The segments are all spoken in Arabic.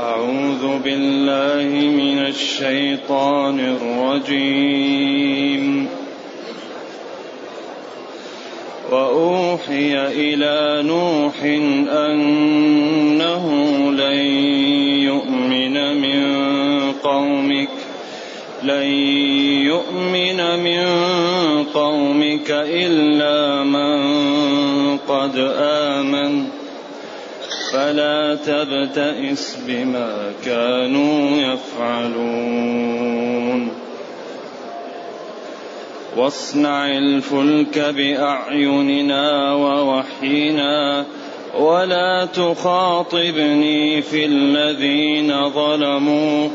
أعوذ بالله من الشيطان الرجيم. وأوحي إلى نوح أنه لن يؤمن من قومك لن يؤمن من قومك إلا من قد آمن. فلا تبتئس بما كانوا يفعلون. واصنع الفلك بأعيننا ووحينا ولا تخاطبني في الذين ظلموا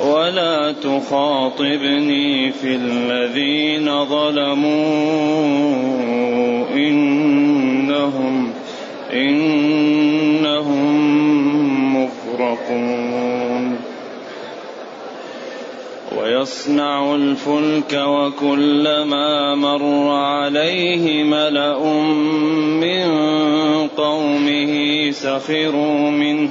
ولا تخاطبني في الذين ظلموا. إنهم إنهم مغرقون. ويصنع الفلك وكلما مر عليه ملأ من قومه سخروا منه.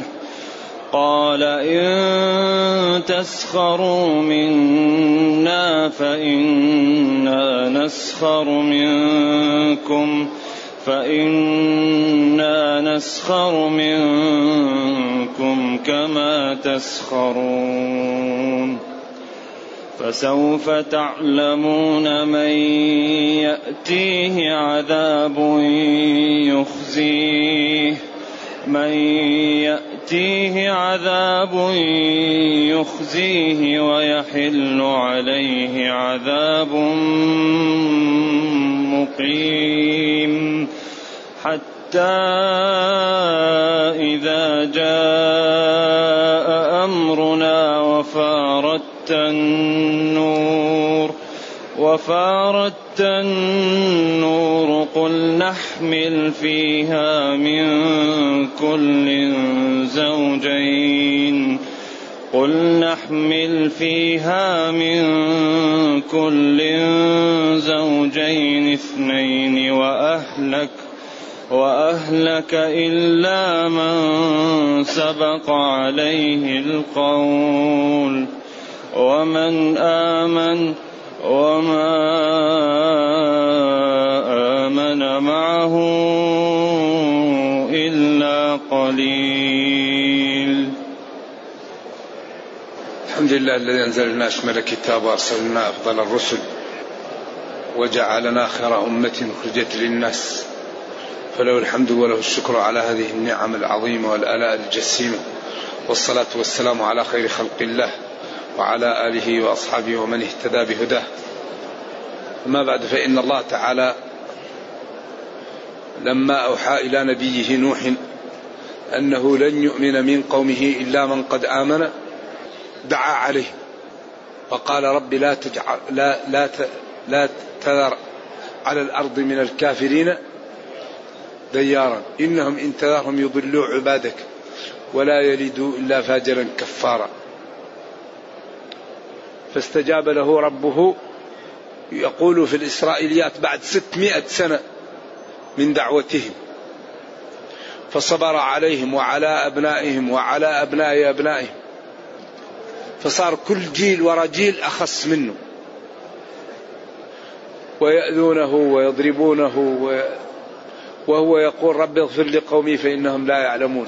قال إن تسخروا منا فإنا نسخر منكم. فإنا نسخر منكم كما تسخرون فسوف تعلمون من يأتيه عذاب يخزيه من يأتيه عذاب يخزيه ويحل عليه عذاب مقيم حتى إذا جاء أمرنا وفارت النور وفارت النور قل نحمل فيها من كل زوجين. قل نحمل فيها من كل زوجين اثنين وأهلك وأهلك إلا من سبق عليه القول. ومن آمن وما آمن معه إلا قليل. الحمد لله الذي أنزل لنا أشمل الكتاب وأرسلنا أفضل الرسل وجعلنا خير أمة أخرجت للناس. فله الحمد وله الشكر على هذه النعم العظيمة والآلاء الجسيمة. والصلاة والسلام على خير خلق الله وعلى آله وأصحابه ومن اهتدى بهداه. أما بعد فإن الله تعالى لما أوحى إلى نبيه نوح أنه لن يؤمن من قومه إلا من قد آمن دعا عليه فقال رب لا تجعل لا لا لا تذر على الأرض من الكافرين ديارا. إنهم إن تذرهم يضلوا عبادك ولا يلدوا إلا فاجرا كفارا. فاستجاب له ربه يقول في الإسرائيليات بعد ستمائة سنة من دعوتهم. فصبر عليهم وعلى أبنائهم وعلى أبناء أبنائهم. فصار كل جيل ورا جيل أخص منه. ويأذونه ويضربونه وهو يقول رب اغفر لقومي فإنهم لا يعلمون.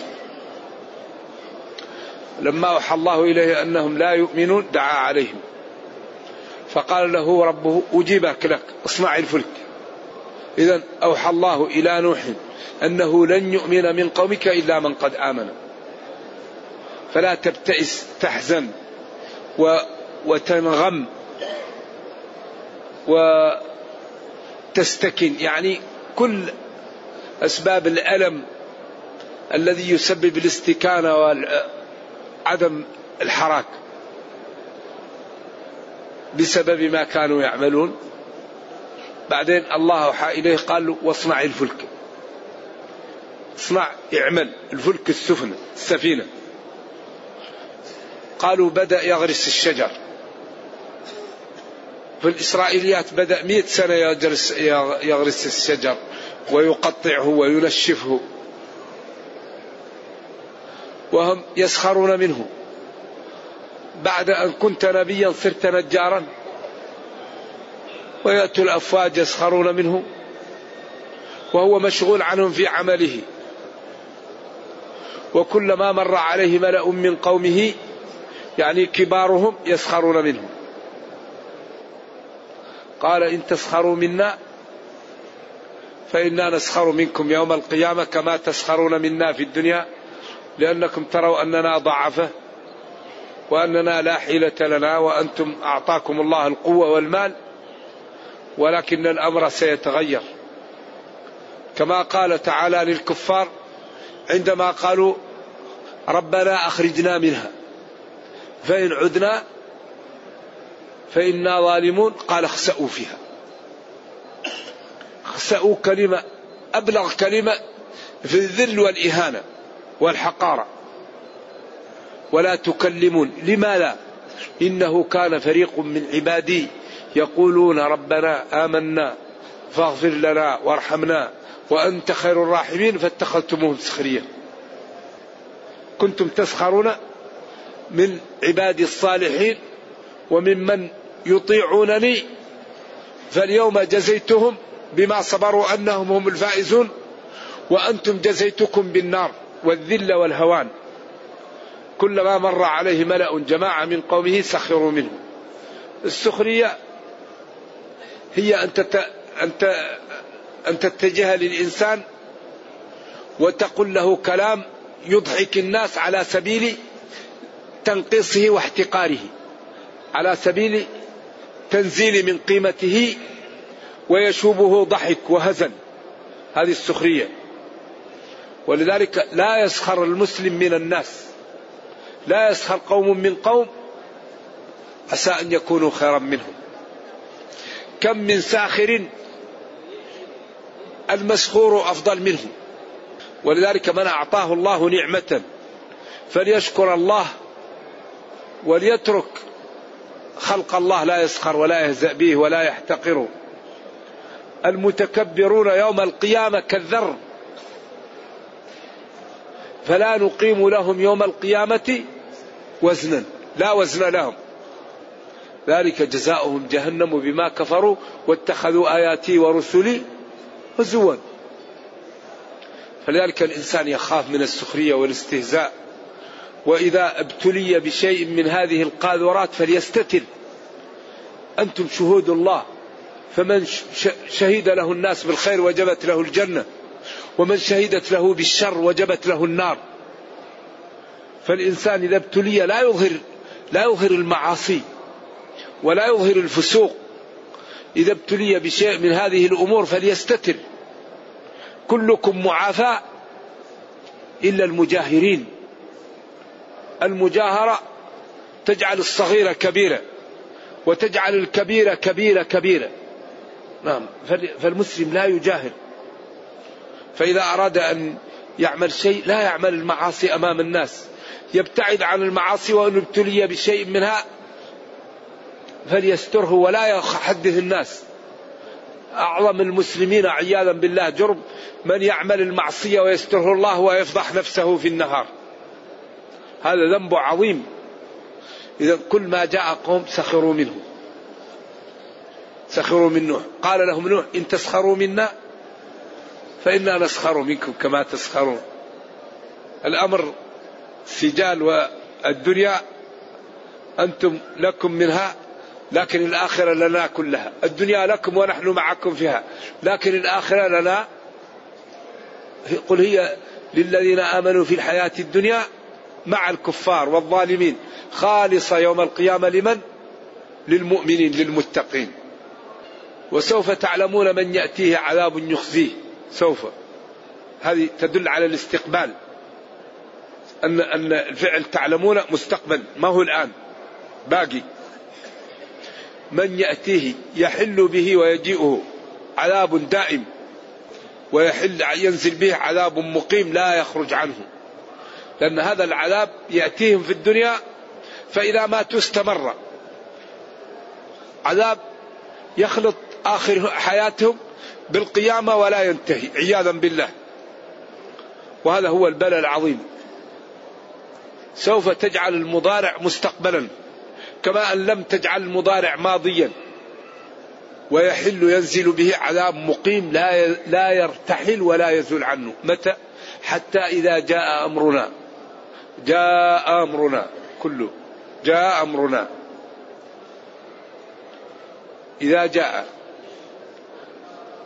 لما أوحى الله إليه أنهم لا يؤمنون دعا عليهم. فقال له ربه أجيبك لك اصنع الفلك. إذا أوحى الله إلى نوح أنه لن يؤمن من قومك إلا من قد آمن. فلا تبتئس تحزن و وتنغم وتستكن يعني كل أسباب الألم الذي يسبب الاستكانة وعدم الحراك بسبب ما كانوا يعملون. بعدين الله أوحى إليه قال له واصنع الفلك. اصنع اعمل الفلك السفن السفينة. قالوا بدأ يغرس الشجر. في الإسرائيليات بدأ مئة سنة يغرس, يغرس الشجر. ويقطعه وينشفه. وهم يسخرون منه. بعد أن كنت نبيا صرت نجارا. ويأتوا الأفواج يسخرون منه. وهو مشغول عنهم في عمله. وكلما مر عليه ملأ من قومه يعني كبارهم يسخرون منه. قال إن تسخروا منا فإنا نسخر منكم يوم القيامة كما تسخرون منا في الدنيا لأنكم تروا أننا ضعفة وأننا لا حيلة لنا وأنتم أعطاكم الله القوة والمال ولكن الأمر سيتغير. كما قال تعالى للكفار عندما قالوا ربنا أخرجنا منها فإن عدنا فإنا ظالمون قال اخسأوا فيها. أخسأوا كلمة أبلغ كلمة في الذل والإهانة والحقارة. ولا تكلمون لماذا؟ إنه كان فريق من عبادي يقولون ربنا آمنا فاغفر لنا وارحمنا وأنت خير الراحمين فاتخذتموهم سخريا كنتم تسخرون من عبادي الصالحين وممن يطيعونني فاليوم جزيتهم بما صبروا أنهم هم الفائزون وأنتم جزيتكم بالنار والذل والهوان. كلما مر عليه ملأ جماعة من قومه سخروا منه. السخرية هي أن أن أن تتجه للإنسان وتقول له كلام يضحك الناس على سبيل تنقيصه واحتقاره على سبيل تنزيل من قيمته ويشوبه ضحك وهزن. هذه السخرية. ولذلك لا يسخر المسلم من الناس. لا يسخر قوم من قوم. عسى أن يكونوا خيرا منهم. كم من ساخر المسخور أفضل منه ولذلك من أعطاه الله نعمة فليشكر الله وليترك خلق الله لا يسخر ولا يهزأ به ولا يحتقره المتكبرون يوم القيامة كالذر. فلا نقيم لهم يوم القيامة وزنا. لا وزن لهم. ذلك جزاؤهم جهنم بما كفروا واتخذوا آياتي ورسلي هزوا. فلذلك الإنسان يخاف من السخرية والاستهزاء. وإذا ابتلي بشيء من هذه القاذورات فليستتر أنتم شهود الله. فمن شهد له الناس بالخير وجبت له الجنة ومن شهدت له بالشر وجبت له النار. فالإنسان إذا ابتلي لا يظهر لا يظهر المعاصي ولا يظهر الفسوق. إذا ابتلي بشيء من هذه الأمور فليستتر. كلكم معافى إلا المجاهرين. المجاهرة تجعل الصغيرة كبيرة وتجعل الكبيرة كبيرة كبيرة نعم. فالمسلم لا يجاهر فإذا أراد أن يعمل شيء لا يعمل المعاصي أمام الناس. يبتعد عن المعاصي وأن ابتلي بشيء منها فليستره ولا يحدث الناس. أعظم المسلمين عياذا بالله. جرم من يعمل المعصية ويستره الله ويفضح نفسه في النهار. هذا ذنب عظيم. إذا كل ما جاء قوم سخروا منه. سخروا من نوح. قال لهم نوح إن تسخروا منا فإنا نسخر منكم كما تسخرون. الأمر سجال والدنيا أنتم لكم منها لكن الآخرة لنا كلها. الدنيا لكم ونحن معكم فيها لكن الآخرة لنا. قل هي للذين آمنوا في الحياة الدنيا مع الكفار والظالمين. خالصة يوم القيامة لمن؟ للمؤمنين للمتقين. وسوف تعلمون من يأتيه عذاب يخزيه. سوف. هذه تدل على الاستقبال. أن أن الفعل تعلمون مستقبل. ما هو الآن؟ باقي. من يأتيه يحل به ويجيئه. عذاب دائم. ويحل ينزل به عذاب مقيم لا يخرج عنه. لأن هذا العذاب يأتيهم في الدنيا فإذا ماتوا استمر. عذاب يخلط آخر حياتهم بالقيامة ولا ينتهي عياذا بالله. وهذا هو البلاء العظيم. سوف تجعل المضارع مستقبلا كما أن لم تجعل المضارع ماضيا. ويحل ينزل به عذاب مقيم لا لا يرتحل ولا يزول عنه. متى؟ حتى إذا جاء أمرنا. جاء أمرنا كله. جاء أمرنا. إذا جاء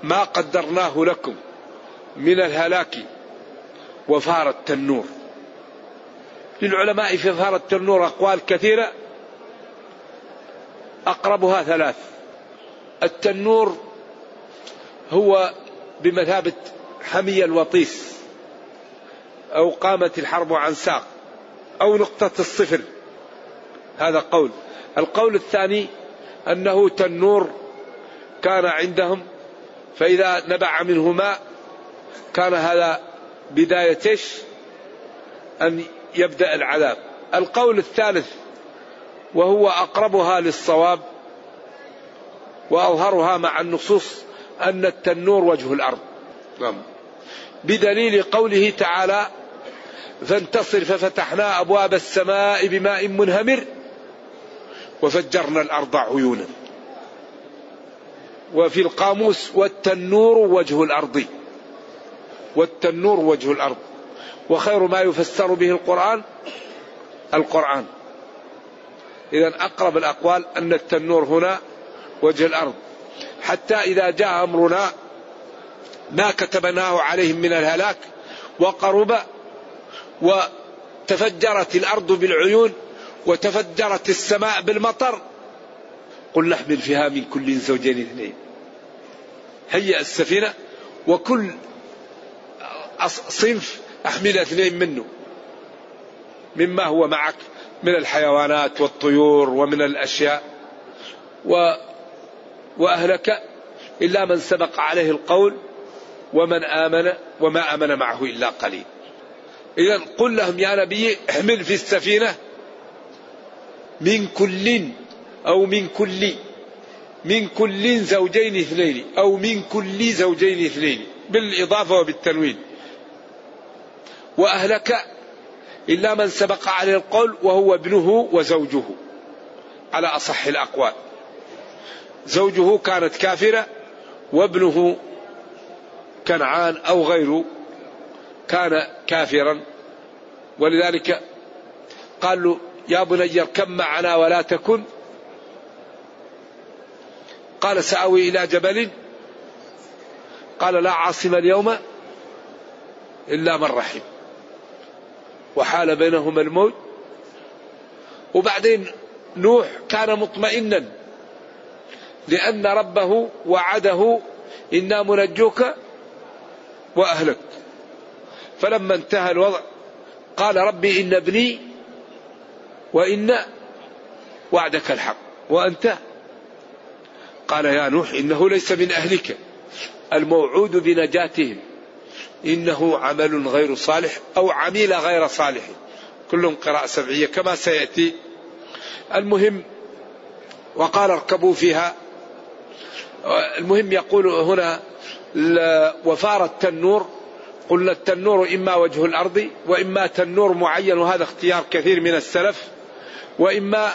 ما قدرناه لكم من الهلاك وفار التنور. للعلماء في فار التنور أقوال كثيرة أقربها ثلاث. التنور هو بمثابة حمي الوطيس أو قامت الحرب عن ساق أو نقطة الصفر. هذا قول. القول الثاني أنه تنور كان عندهم فإذا نبع منه ماء كان هذا بداية أن يبدأ العذاب. القول الثالث وهو أقربها للصواب وأظهرها مع النصوص أن التنور وجه الأرض. نعم. بدليل قوله تعالى فانتصر ففتحنا أبواب السماء بماء منهمر وفجرنا الأرض عيونا. وفي القاموس والتنور وجه الأرض. والتنور وجه الأرض. وخير ما يفسر به القرآن القرآن. إذا أقرب الأقوال أن التنور هنا وجه الأرض. حتى إذا جاء أمرنا ما كتبناه عليهم من الهلاك وقرب وتفجرت الأرض بالعيون وتفجرت السماء بالمطر قل نحمل فيها من كل زوجين اثنين. هيأ السفينة وكل صنف أحمل اثنين منه. مما هو معك من الحيوانات والطيور ومن الأشياء. و وأهلك إلا من سبق عليه القول ومن آمن وما آمن معه إلا قليل. إذا قل لهم يا نبي احمل في السفينة من كل أو من كل من كل زوجين اثنين أو من كل زوجين اثنين بالإضافة وبالتنوين. وأهلك إلا من سبق عليه القول وهو ابنه وزوجه على أصح الأقوال. زوجه كانت كافرة وابنه كنعان أو غيره كان كافرا. ولذلك قال له يا بني اركب معنا ولا تكن قال سأوي إلى جبل. قال لا عاصم اليوم إلا من رحم. وحال بينهما الموت. وبعدين نوح كان مطمئنا لأن ربه وعده إنا منجوك وأهلك. فلما انتهى الوضع قال ربي إن ابني وإن وعدك الحق. وأنت قال يا نوح إنه ليس من أهلك الموعود بنجاتهم إنه عمل غير صالح أو عميل غير صالح. كلهم قراءة سبعية كما سيأتي. المهم وقال اركبوا فيها. المهم يقول هنا وفار التنور. قلنا التنور إما وجه الأرض وإما تنور معين وهذا اختيار كثير من السلف. وإما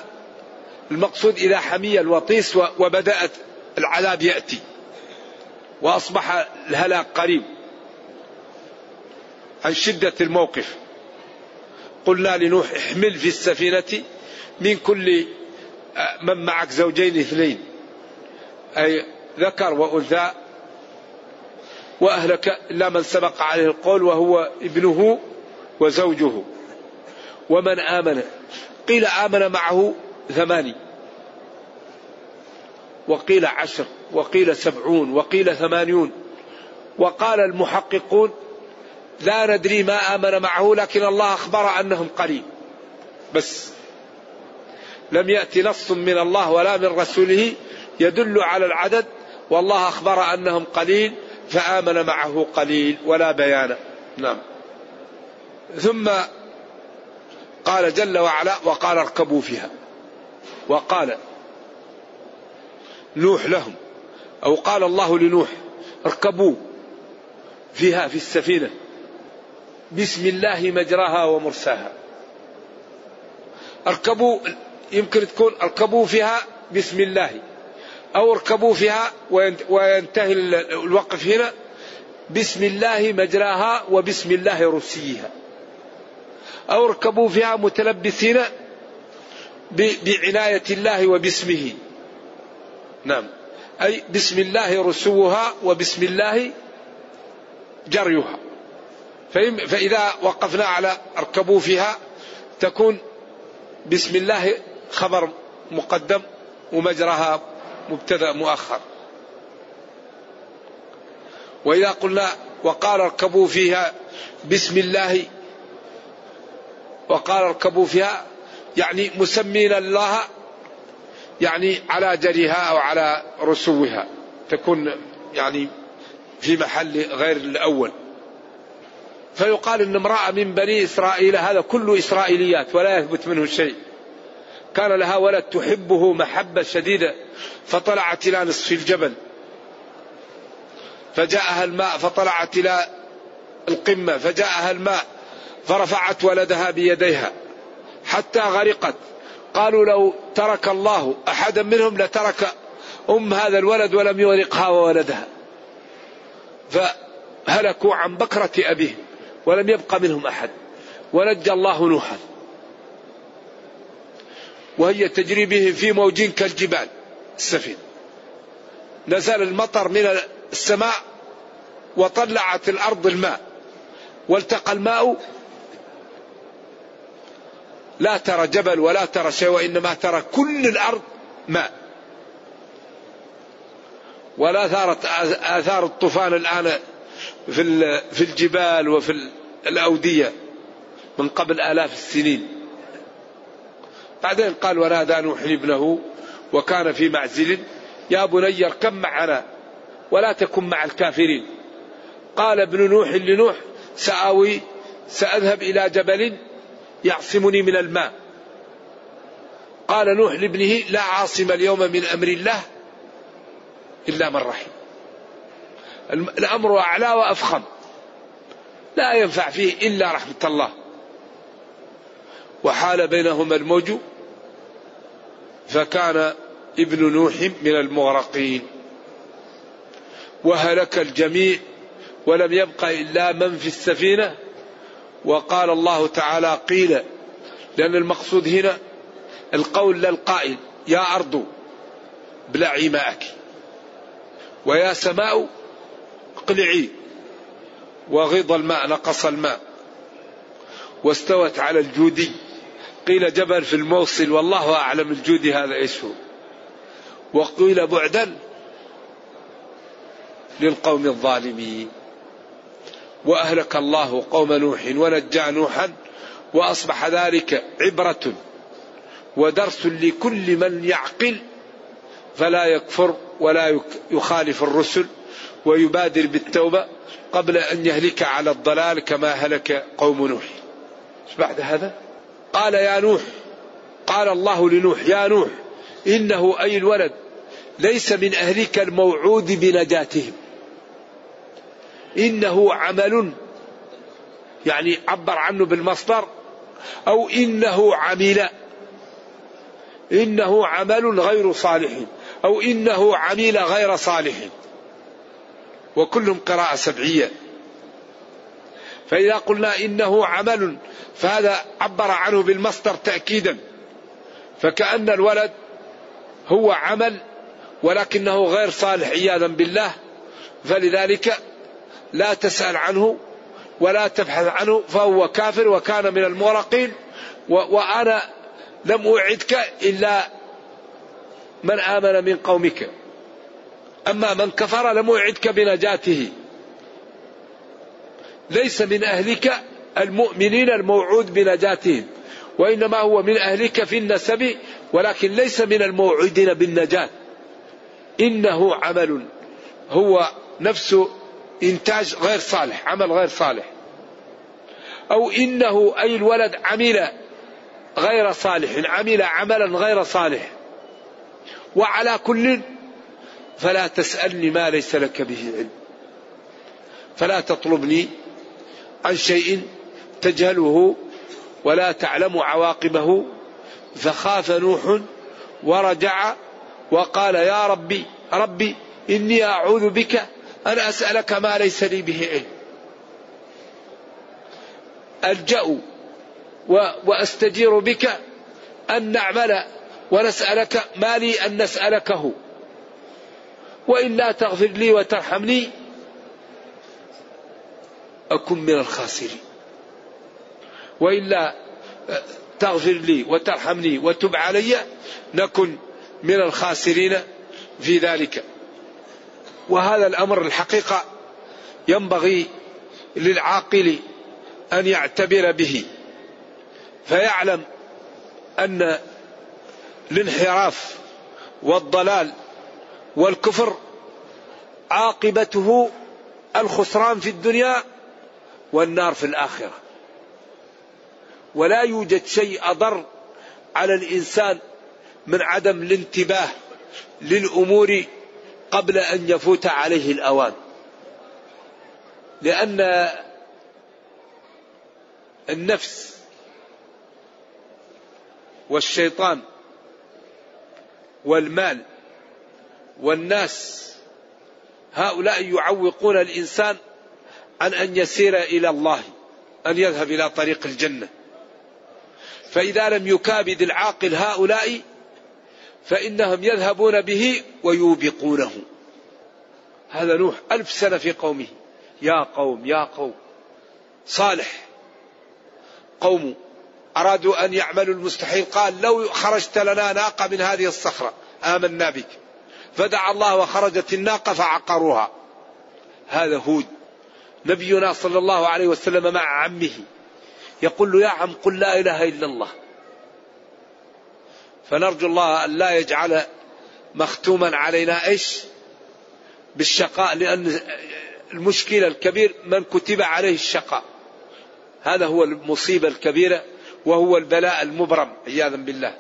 المقصود إذا حمي الوطيس وبدأت العذاب يأتي. وأصبح الهلاك قريب. عن شدة الموقف. قلنا لنوح احمل في السفينة من كل من معك زوجين اثنين. أي ذكر وأنثى. وأهلك إلا من سبق عليه القول وهو ابنه وزوجه. ومن آمن. قيل آمن معه ثماني. وقيل عشر وقيل سبعون وقيل ثمانيون. وقال المحققون لا ندري ما آمن معه لكن الله أخبر أنهم قليل. بس لم يأتي نص من الله ولا من رسوله يدل على العدد والله أخبر أنهم قليل فآمن معه قليل ولا بيان. نعم. ثم قال جل وعلا وقال اركبوا فيها. وقال نوح لهم أو قال الله لنوح اركبوا فيها في السفينة بسم الله مجراها ومرساها. اركبوا يمكن تكون اركبوا فيها بسم الله أو اركبوا فيها وينتهي الوقف هنا بسم الله مجراها وبسم الله رسيها أو اركبوا فيها متلبسين بعناية الله وباسمه. نعم. أي بسم الله رسوها وبسم الله جريها. فإذا وقفنا على اركبوا فيها تكون بسم الله خبر مقدم ومجرها مبتدأ مؤخر. وإذا قلنا وقال اركبوا فيها بسم الله وقال اركبوا فيها يعني مسمين الله يعني على جريها أو على رسوها. تكون يعني في محل غير الأول. فيقال إن امرأة من بني إسرائيل هذا كله إسرائيليات ولا يثبت منه شيء. كان لها ولد تحبه محبة شديدة فطلعت إلى نصف الجبل. فجاءها الماء فطلعت إلى القمة فجاءها الماء فرفعت ولدها بيديها. حتى غرقت. قالوا لو ترك الله أحدا منهم لترك أم هذا الولد ولم يغرقها وولدها. فهلكوا عن بكرة ابيهم ولم يبق منهم أحد. ونجى الله نوحا. وهي تجري بهم في موج كالجبال السفينة. نزل المطر من السماء وطلعت الأرض الماء. والتقى الماء لا ترى جبل ولا ترى شيء وإنما ترى كل الأرض ماء. ولا ثارت آثار الطوفان الآن في في الجبال وفي الأودية من قبل آلاف السنين. بعدين قال ونادى نوح ابنه وكان في معزل يا بني اركب معنا ولا تكن مع الكافرين. قال ابن نوح لنوح سآوي سأذهب إلى جبل يعصمني من الماء. قال نوح لابنه لا عاصم اليوم من أمر الله إلا من رحم. الأمر أعلى وأفخم. لا ينفع فيه إلا رحمة الله. وحال بينهما الموج فكان ابن نوح من المغرقين. وهلك الجميع ولم يبق إلا من في السفينة وقال الله تعالى قيل لأن المقصود هنا القول للقائل يا أرض ابلعي ماءك ويا سماء اقلعي وغيض الماء نقص الماء واستوت على الجودي. قيل جبل في الموصل والله أعلم الجودي هذا إيش هو. وقيل بعدا للقوم الظالمين. وأهلك الله قوم نوح ونجى نوحا وأصبح ذلك عبرة ودرس لكل من يعقل فلا يكفر ولا يخالف الرسل ويبادر بالتوبة قبل أن يهلك على الضلال كما هلك قوم نوح. بعد هذا؟ قال يا نوح قال الله لنوح يا نوح إنه أي الولد ليس من أهلك الموعود بنجاتهم إنه عمل يعني عبر عنه بالمصدر أو إنه عمل. إنه عمل غير صالح أو إنه عمل غير صالح. وكلهم قراءة سبعية. فإذا قلنا إنه عمل فهذا عبر عنه بالمصدر تأكيدا. فكأن الولد هو عمل ولكنه غير صالح عياذا بالله. فلذلك لا تسأل عنه ولا تبحث عنه فهو كافر وكان من المغرقين وأنا لم أوعدك إلا من آمن من قومك. أما من كفر لم أوعدك بنجاته. ليس من أهلك المؤمنين الموعود بنجاتهم وإنما هو من أهلك في النسب ولكن ليس من الموعودين بالنجاة. إنه عمل هو نفسه إنتاج غير صالح عمل غير صالح. أو إنه أي الولد عمل غير صالح عمل عملا غير صالح. وعلى كل فلا تسألني ما ليس لك به علم. فلا تطلبني عن شيء تجهله ولا تعلم عواقبه. فخاف نوح ورجع وقال يا ربي ربي إني أعوذ بك أن أسألك ما ليس لي به علم. ألجأ وأستجير بك أن نعمل ونسألك ما لي أن نسألكه. وإلا تغفر لي وترحمني أكن من الخاسرين. وإلا تغفر لي وترحمني وتب علي نكن من الخاسرين في ذلك. وهذا الأمر الحقيقة ينبغي للعاقل أن يعتبر به فيعلم أن الانحراف والضلال والكفر عاقبته الخسران في الدنيا والنار في الآخرة. ولا يوجد شيء أضر على الإنسان من عدم الانتباه للأمور قبل أن يفوت عليه الأوان. لأن النفس والشيطان والمال والناس هؤلاء يعوقون الإنسان عن أن يسير إلى الله أن يذهب إلى طريق الجنة. فإذا لم يكابد العاقل هؤلاء فإنهم يذهبون به ويوبقونه. هذا نوح ألف سنة في قومه. يا قوم يا قوم. صالح. قوم. أرادوا أن يعملوا المستحيل. قال لو خرجت لنا ناقة من هذه الصخرة. آمنا بك. فدعا الله وخرجت الناقة فعقروها. هذا هود. نبينا صلى الله عليه وسلم مع عمه. يقول له يا عم قل لا إله إلا الله. فنرجو الله أن لا يجعل مختوما علينا إيش؟ بالشقاء لأن المشكلة الكبير من كتب عليه الشقاء. هذا هو المصيبة الكبيرة وهو البلاء المبرم عياذا بالله.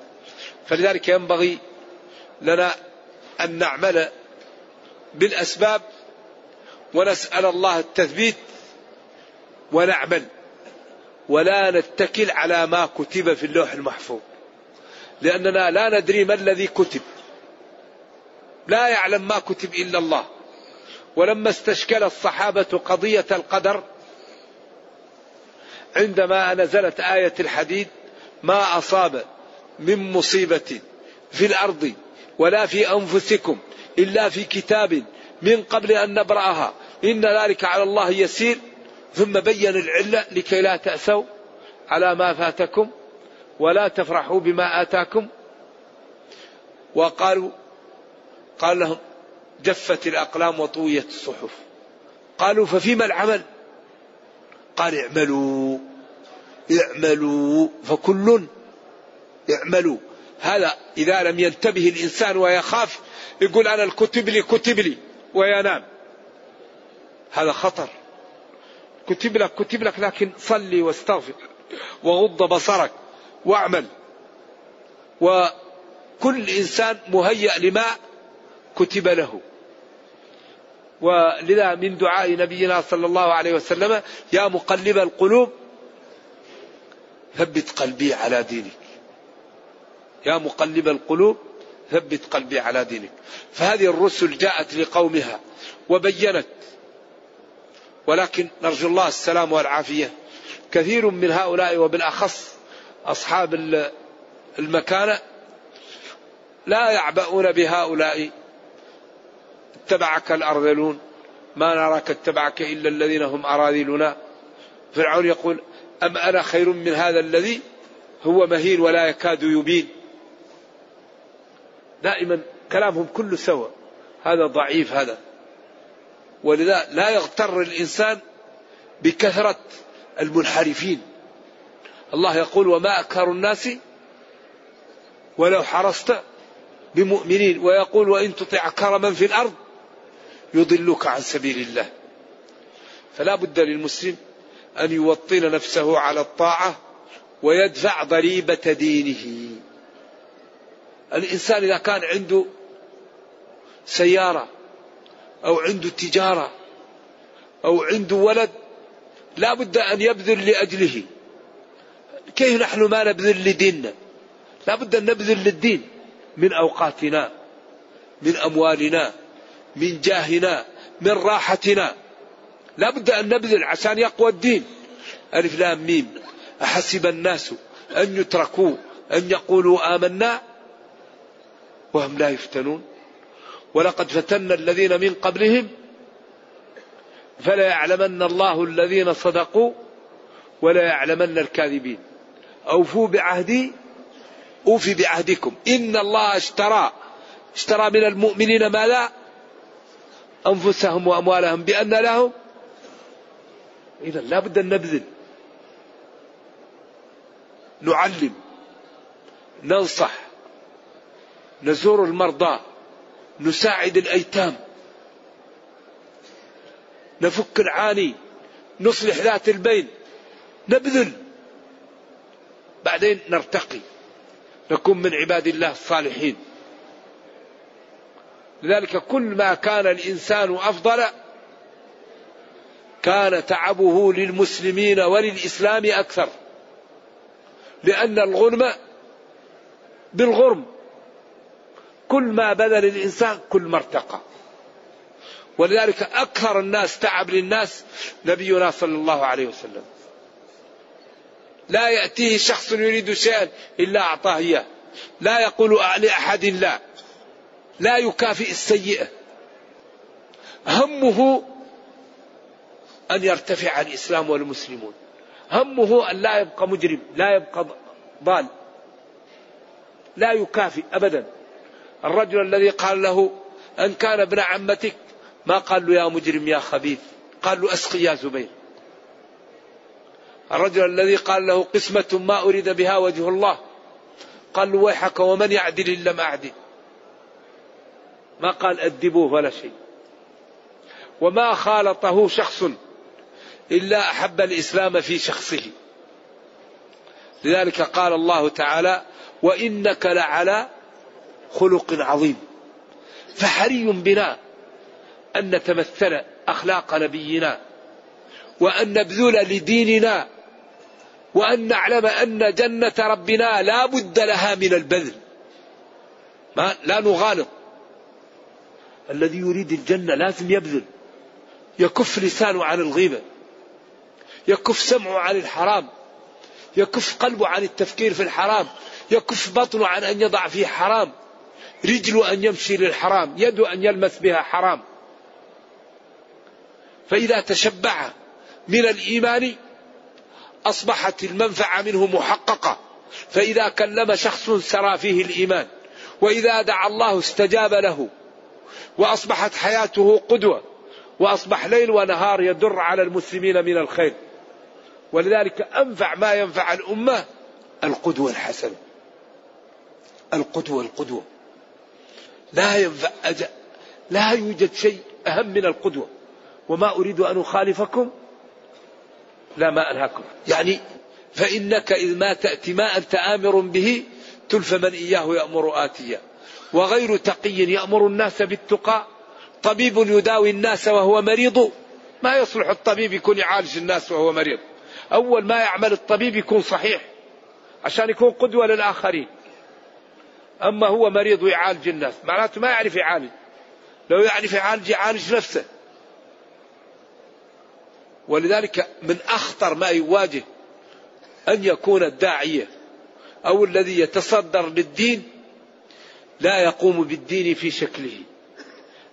فلذلك ينبغي لنا أن نعمل بالأسباب ونسأل الله التثبيت ونعمل ولا نتكل على ما كتب في اللوح المحفوظ. لأننا لا ندري ما الذي كتب. لا يعلم ما كتب إلا الله. ولما استشكل الصحابة قضية القدر عندما نزلت آية الحديد ما أصاب من مصيبة في الأرض ولا في أنفسكم إلا في كتاب من قبل أن نبرأها. إن ذلك على الله يسير. ثم بين العلة لكي لا تأسوا على ما فاتكم. ولا تفرحوا بما آتاكم. وقالوا قال لهم جفت الأقلام وطويت الصحف. قالوا ففيما العمل؟ قال اعملوا اعملوا فكل اعملوا. هذا إذا لم ينتبه الإنسان ويخاف يقول أنا الكتب لي كتب لي وينام هذا خطر. كتب لك كتب لك لكن صلي واستغفر وغض بصرك. واعمل. وكل إنسان مهيأ لما كتب له. ولذا من دعاء نبينا صلى الله عليه وسلم يا مقلب القلوب ثبت قلبي على دينك. يا مقلب القلوب ثبت قلبي على دينك. فهذه الرسل جاءت لقومها وبينت. ولكن نرجو الله السلام والعافية. كثير من هؤلاء وبالأخص أصحاب المكانة لا يعبؤون بهؤلاء. اتبعك الأرذلون. ما نراك اتبعك إلا الذين هم أراذلنا. فرعون يقول أم أنا خير من هذا الذي هو مهين ولا يكاد يبين؟ دائما كلامهم كله سوا هذا ضعيف هذا. ولذا لا يغتر الإنسان بكثرة المنحرفين. الله يقول وما أكثر الناس ولو حرصت بمؤمنين ويقول وإن تطع كرما في الأرض يضلك عن سبيل الله. فلا بد للمسلم أن يوطن نفسه على الطاعة ويدفع ضريبة دينه. الإنسان إذا كان عنده سيارة أو عنده تجارة أو عنده ولد لا بد أن يبذل لأجله. كيف نحن ما نبذل لديننا؟ لا بد أن نبذل للدين من أوقاتنا من أموالنا من جاهنا من راحتنا. لا بد أن نبذل عشان يقوى الدين. ألف لام ميم. أحسب الناس أن يتركوا أن يقولوا آمنا وهم لا يفتنون. ولقد فتنا الذين من قبلهم فلا يعلمن الله الذين صدقوا ولا يعلمن الكاذبين. أوفوا بعهدي أوفي بعهدكم. إن الله اشترى اشترى من المؤمنين ما لا أنفسهم وأموالهم بأن لهم. إذا لا بد أن نبذل. نعلم. ننصح. نزور المرضى. نساعد الأيتام. نفك العاني. نصلح ذات البين. نبذل. بعدين نرتقي نكون من عباد الله الصالحين. لذلك كل ما كان الإنسان أفضل كان تعبه للمسلمين وللإسلام أكثر. لأن الغنم بالغرم كل ما بذل الإنسان كل ما ارتقى. ولذلك أكثر الناس تعب للناس نبينا صلى الله عليه وسلم. لا يأتيه شخص يريد شيئا إلا أعطاه إياه. لا يقول لأحد لا. لا يكافئ السيئة. همه أن يرتفع الإسلام والمسلمون. همه أن لا يبقى مجرم لا يبقى ضال. لا يكافئ أبدا. الرجل الذي قال له أن كان ابن عمتك. ما قال له يا مجرم يا خبيث. قال له أسقي يا زبير. الرجل الذي قال له قسمة ما أريد بها وجه الله. قال له ويحك ومن يعدل إن لم أعدل. ما قال أدبوه ولا شيء. وما خالطه شخص إلا أحب الإسلام في شخصه. لذلك قال الله تعالى وإنك لعلى خلق عظيم. فحري بنا أن نتمثل أخلاق نبينا وأن نبذل لديننا وأن نعلم أن جنة ربنا لا بد لها من البذل. ما لا نغالط. الذي يريد الجنة لازم يبذل. يكف لسانه عن الغيبة. يكف سمعه عن الحرام. يكف قلبه عن التفكير في الحرام. يكف بطنه عن أن يضع فيه حرام. رجله أن يمشي للحرام. يده أن يلمس بها حرام. فإذا تشبع من الإيمان أصبحت المنفعة منه محققة. فإذا كلم شخص سرى فيه الإيمان وإذا دعا الله استجاب له وأصبحت حياته قدوة وأصبح ليل ونهار يدر على المسلمين من الخير. ولذلك أنفع ما ينفع الأمة القدوة الحسنة. القدوة القدوة. لا ينفع أجل لا يوجد شيء أهم من القدوة. وما أريد أن أخالفكم لا ما أنهاكم. يعني فإنك إذ ما تأتي ما أنت آمر به تلف من إياه يأمر آتيا. وغير تقي يأمر الناس بالتقى. طبيب يداوي الناس وهو مريض. ما يصلح الطبيب يكون يعالج الناس وهو مريض. أول ما يعمل الطبيب يكون صحيح. عشان يكون قدوة للآخرين. أما هو مريض ويعالج الناس. معناته ما يعرف يعالج. لو يعرف يعالج يعالج نفسه. ولذلك من أخطر ما يواجه أن يكون الداعية أو الذي يتصدر للدين لا يقوم بالدين في شكله.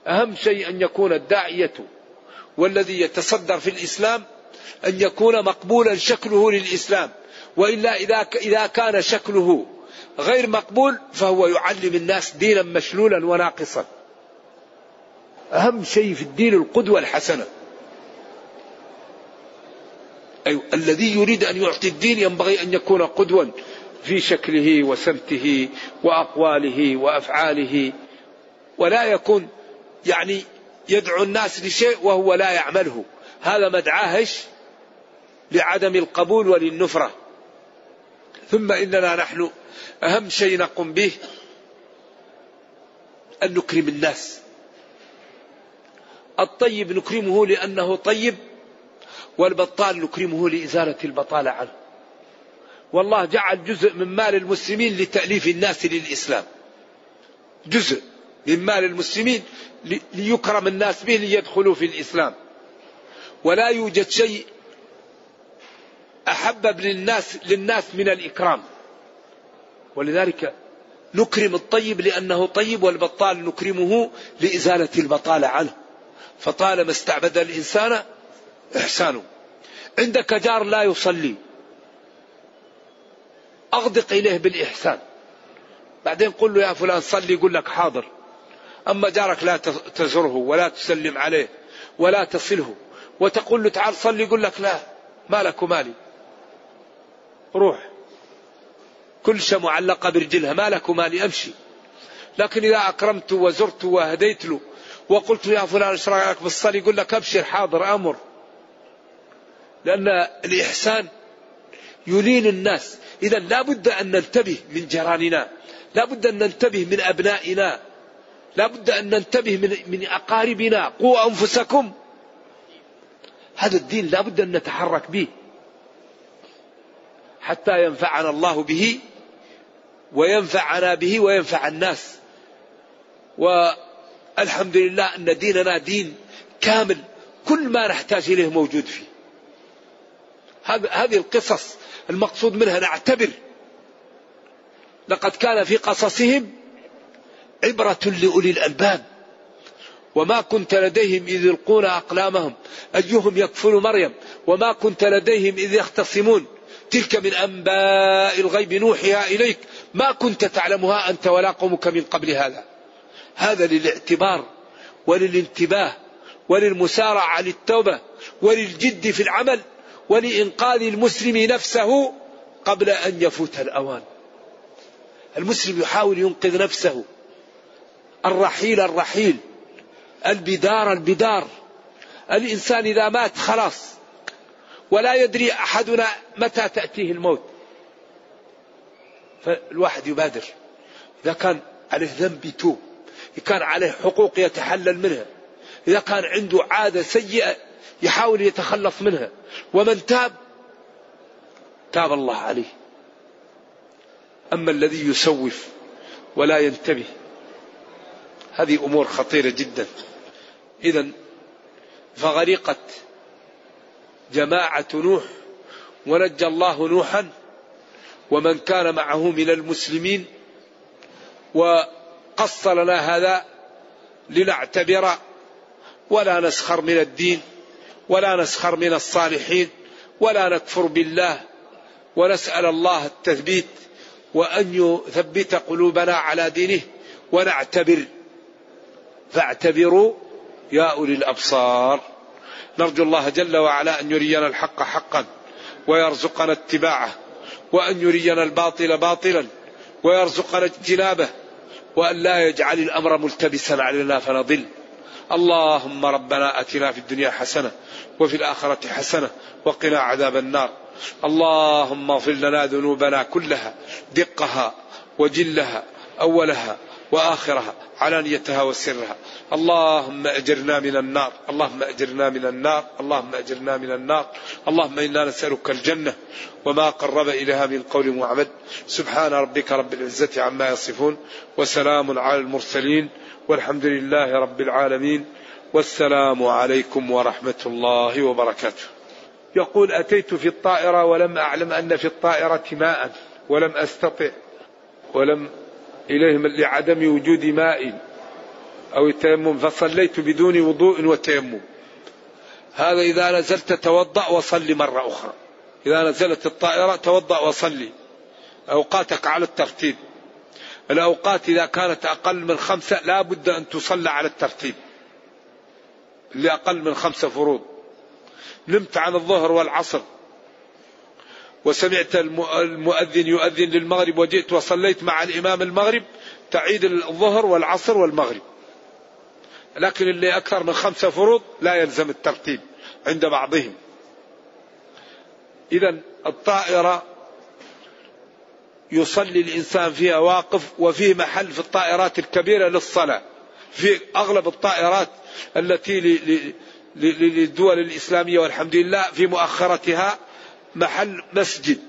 أهم شيء أن يكون الداعية والذي يتصدر في الإسلام أن يكون مقبولا شكله للإسلام. وإلا إذا إذا كان شكله غير مقبول فهو يعلم الناس دينا مشلولا وناقصا. أهم شيء في الدين القدوة الحسنة. أيوة الذي يريد أن يعطي الدين ينبغي أن يكون قدوا في شكله وسمته وأقواله وأفعاله. ولا يكون يعني يدعو الناس لشيء وهو لا يعمله. هذا مدعاهش لعدم القبول وللنفرة. ثم إننا نحن أهم شيء نقوم به أن نكرم الناس. الطيب نكرمه لأنه طيب والبطال نكرمه لإزالة البطالة عنه. والله جعل جزء من مال المسلمين لتأليف الناس للإسلام. جزء من مال المسلمين ليكرم الناس به ليدخلوا في الإسلام. ولا يوجد شيء أحبب للناس للناس من الإكرام. ولذلك نكرم الطيب لأنه طيب والبطال نكرمه لإزالة البطالة عنه. فطالما استعبد الإنسان إحسانه. عندك جار لا يصلي. أغدق إليه بالإحسان. بعدين قل له يا فلان صلي يقول لك حاضر. أما جارك لا تزره ولا تسلم عليه ولا تصله. وتقول له تعال صلي يقول لك لا مالك ومالي. روح. كل شيء معلقة برجلها مالك ومالي أمشي. لكن إذا أكرمت وزرت وهديت له وقلت يا فلان إيش رأيك بالصلاة؟ يقول لك أبشر حاضر أمر. لأن الإحسان يلين الناس. إذا لا بد أن ننتبه من جيراننا. لا بد أن ننتبه من أبنائنا. لا بد أن ننتبه من من أقاربنا. قوا أنفسكم. هذا الدين لا بد أن نتحرك به. حتى ينفعنا الله به وينفعنا به وينفع الناس. و الحمد لله أن ديننا دين كامل. كل ما نحتاج إليه موجود فيه. هذه القصص المقصود منها نعتبر. لقد كان في قصصهم عبرة لأولي الألباب. وما كنت لديهم إذ يلقون أقلامهم. أيهم يكفل مريم؟ وما كنت لديهم إذ يختصمون؟ تلك من أنباء الغيب نوحيها إليك. ما كنت تعلمها أنت ولا قومك من قبل هذا. هذا للاعتبار وللانتباه وللمسارعة للتوبة وللجد في العمل. ولإنقاذ المسلم نفسه قبل أن يفوت الأوان. المسلم يحاول ينقذ نفسه. الرحيل الرحيل. البدار البدار. الإنسان إذا مات خلاص. ولا يدري أحدنا متى تأتيه الموت. فالواحد يبادر. إذا كان عليه ذنب يتوب. إذا كان عليه حقوق يتحلل منها. إذا كان عنده عادة سيئة يحاول يتخلص منها. ومن تاب تاب الله عليه. أما الذي يسوف ولا ينتبه هذه أمور خطيرة جدا. إذا فغرقت جماعة نوح ونجى الله نوحا ومن كان معه من المسلمين و قص لنا هذا لنعتبر ولا نسخر من الدين. ولا نسخر من الصالحين ولا نكفر بالله ونسأل الله التثبيت وأن يثبت قلوبنا على دينه ونعتبر. فاعتبروا يا أولي الأبصار. نرجو الله جل وعلا أن يرينا الحق حقا ويرزقنا اتباعه وأن يرينا الباطل باطلا ويرزقنا اجتنابه وأن لا يجعل الأمر ملتبسا علينا فنضل. اللهم ربنا أتنا في الدنيا حسنة وفي الآخرة حسنة وقنا عذاب النار. اللهم اغفر لنا ذنوبنا كلها دقها وجلها أولها وآخرها علانيتها وسرها. اللهم أجرنا من النار اللهم أجرنا من النار اللهم أجرنا من النار. اللهم إنا نسألك الجنة وما قرب إليها من قول وعمل. سبحان ربك رب العزة عما يصفون وسلام على المرسلين. والحمد لله رب العالمين والسلام عليكم ورحمة الله وبركاته. يقول أتيت في الطائرة ولم أعلم أن في الطائرة ماء ولم أستطع ولم إليهم لعدم وجود ماء أو التيمم فصليت بدون وضوء وتيمم. هذا إذا نزلت توضأ وصلي مرة أخرى. إذا نزلت الطائرة توضأ وصلي. أوقاتك على الترتيب. الأوقات إذا كانت أقل من خمسة لا بد أن تصلى على الترتيب. اللي أقل من خمسة فروض. نمت عن الظهر والعصر. وسمعت المؤذن يؤذن للمغرب وجئت وصليت مع الإمام المغرب تعيد الظهر والعصر والمغرب. لكن اللي أكثر من خمسة فروض لا يلزم الترتيب عند بعضهم. إذا الطائرة يصلي الإنسان فيها واقف وفيه محل في الطائرات الكبيرة للصلاة في أغلب الطائرات التي للدول الإسلامية والحمد لله في مؤخرتها محل مسجد.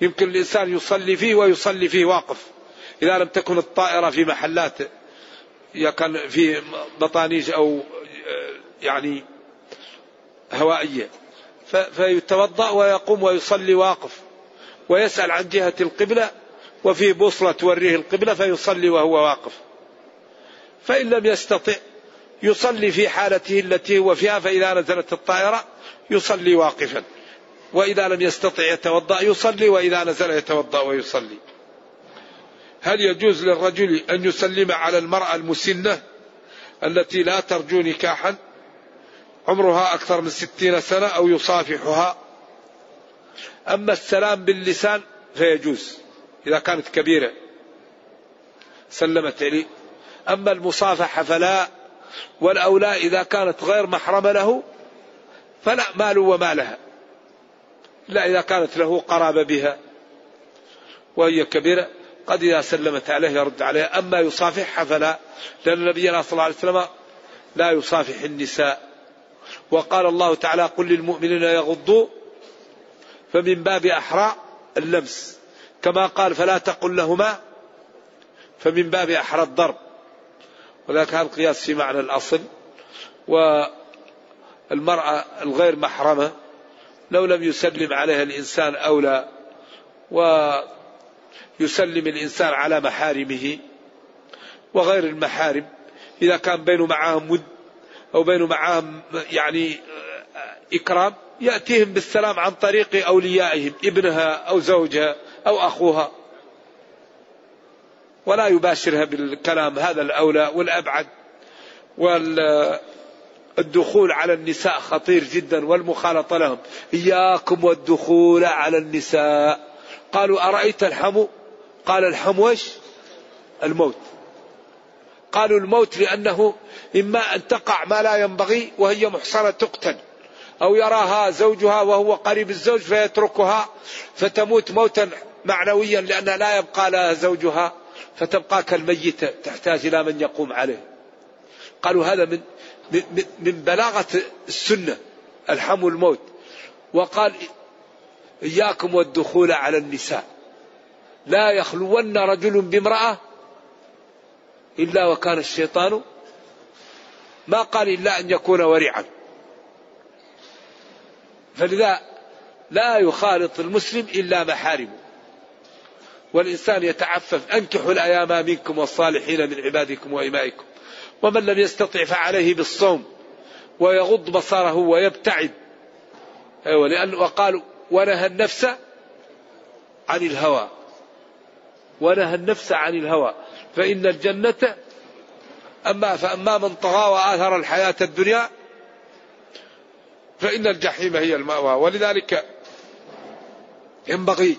يمكن الإنسان يصلي فيه ويصلي فيه واقف. إذا لم تكن الطائرة في محلات كان في بطانيج أو يعني هوائية فيتوضأ ويقوم ويصلي واقف. ويسأل عن جهة القبلة وفي بوصلة توريه القبلة فيصلي وهو واقف. فإن لم يستطع يصلي في حالته التي هو فيها فإذا نزلت الطائرة يصلي واقفا. وإذا لم يستطع يتوضأ يصلي وإذا نزل يتوضأ ويصلي. هل يجوز للرجل أن يسلم على المرأة المسنة التي لا ترجو نكاحا؟ عمرها أكثر من ستين سنة أو يصافحها؟ أما السلام باللسان فيجوز إذا كانت كبيرة. سلمت عليه أما المصافحة فلا والأولى إذا كانت غير محرمة له فلا مال وما لها لا إذا كانت له قرابة بها وهي كبيرة قد إذا سلمت عليه يرد عليها. أما يصافحها فلا لأن نبينا صلى الله عليه وسلم لا يصافح النساء. وقال الله تعالى قل للمؤمنين يغضوا فمن باب أحرى اللمس. كما قال فلا تقل لهما. فمن باب أحرى الضرب. وذاك هذا القياس في معنى الأصل. والمرأة الغير محرمة لو لم يسلم عليها الإنسان أولى ويسلم الإنسان على محارمه وغير المحارم إذا كان بينه معهم ود أو بينه معهم يعني إكرام يأتيهم بالسلام عن طريق أوليائهم ابنها أو زوجها أو أخوها. ولا يباشرها بالكلام هذا الأولى والأبعد. والدخول على النساء خطير جدا والمخالطة لهم. إياكم والدخول على النساء. قالوا أرأيت الحمو؟ قال الحمو إيش؟ الموت. قالوا الموت لأنه إما أن تقع ما لا ينبغي وهي محصنة تقتل. أو يراها زوجها وهو قريب الزوج فيتركها فتموت موتا معنويا لأن لا يبقى لها زوجها فتبقى كالميتة تحتاج إلى من يقوم عليه. قالوا هذا من من بلاغة السنة الحم الموت. وقال إياكم والدخول على النساء. لا يخلون رجل بامرأة إلا وكان الشيطان ما قال إلا أن يكون ورعا. فلذا لا يخالط المسلم إلا محارمه. والإنسان يتعفف أنكحوا الأيام منكم والصالحين من عبادكم وإمائكم. ومن لم يستطع فعليه بالصوم ويغض بصره ويبتعد. أيوة لأن وقالوا ونهى النفس عن الهوى. ونهى النفس عن الهوى. فإن الجنة أما فأما من طغى وآثر الحياة الدنيا فإن الجحيم هي المأوى. ولذلك ينبغي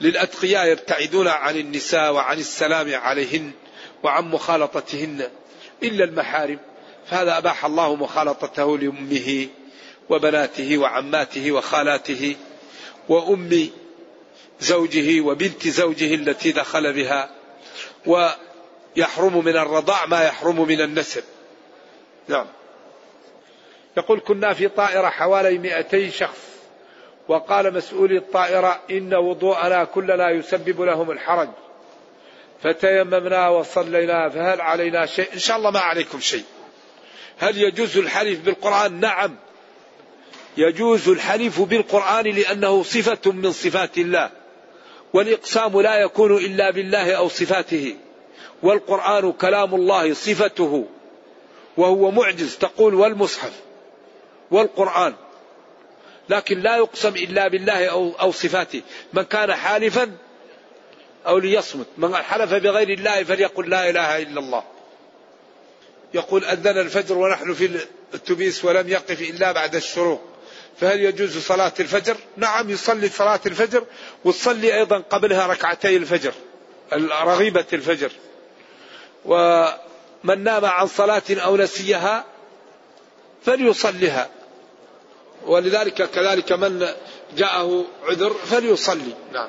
للأتقياء يبتعدون عن النساء وعن السلام عليهن وعن مخالطتهن إلا المحارم. فهذا أباح الله مخالطته لأمه وبناته وعماته وخالاته وأم زوجه وبنت زوجه التي دخل بها. ويحرم من الرضاع ما يحرم من النسب. نعم. يقول كنا في طائرة حوالي 200 شخص وقال مسؤولي الطائرة إن وضوءنا كلنا يسبب لهم الحرج. فتيممنا وصلينا فهل علينا شيء؟ إن شاء الله ما عليكم شيء. هل يجوز الحلف بالقرآن؟ نعم. يجوز الحلف بالقرآن لأنه صفة من صفات الله والإقسام لا يكون إلا بالله أو صفاته والقرآن كلام الله صفته وهو معجز تقول والمصحف. والقرآن. لكن لا يقسم إلا بالله أو, أو صفاته. من كان حالفا أو ليصمت. من حلف بغير الله فليقل لا إله إلا الله. يقول أذن الفجر ونحن في التبيس ولم يقف إلا بعد الشروق. فهل يجوز صلاة الفجر؟ نعم يصلي صلاة الفجر وتصلي أيضا قبلها ركعتي الفجر رغيبة الفجر. ومن نام عن صلاة أو نسيها فليصلها ولذلك كذلك من جاءه عذر فليصلي. نعم.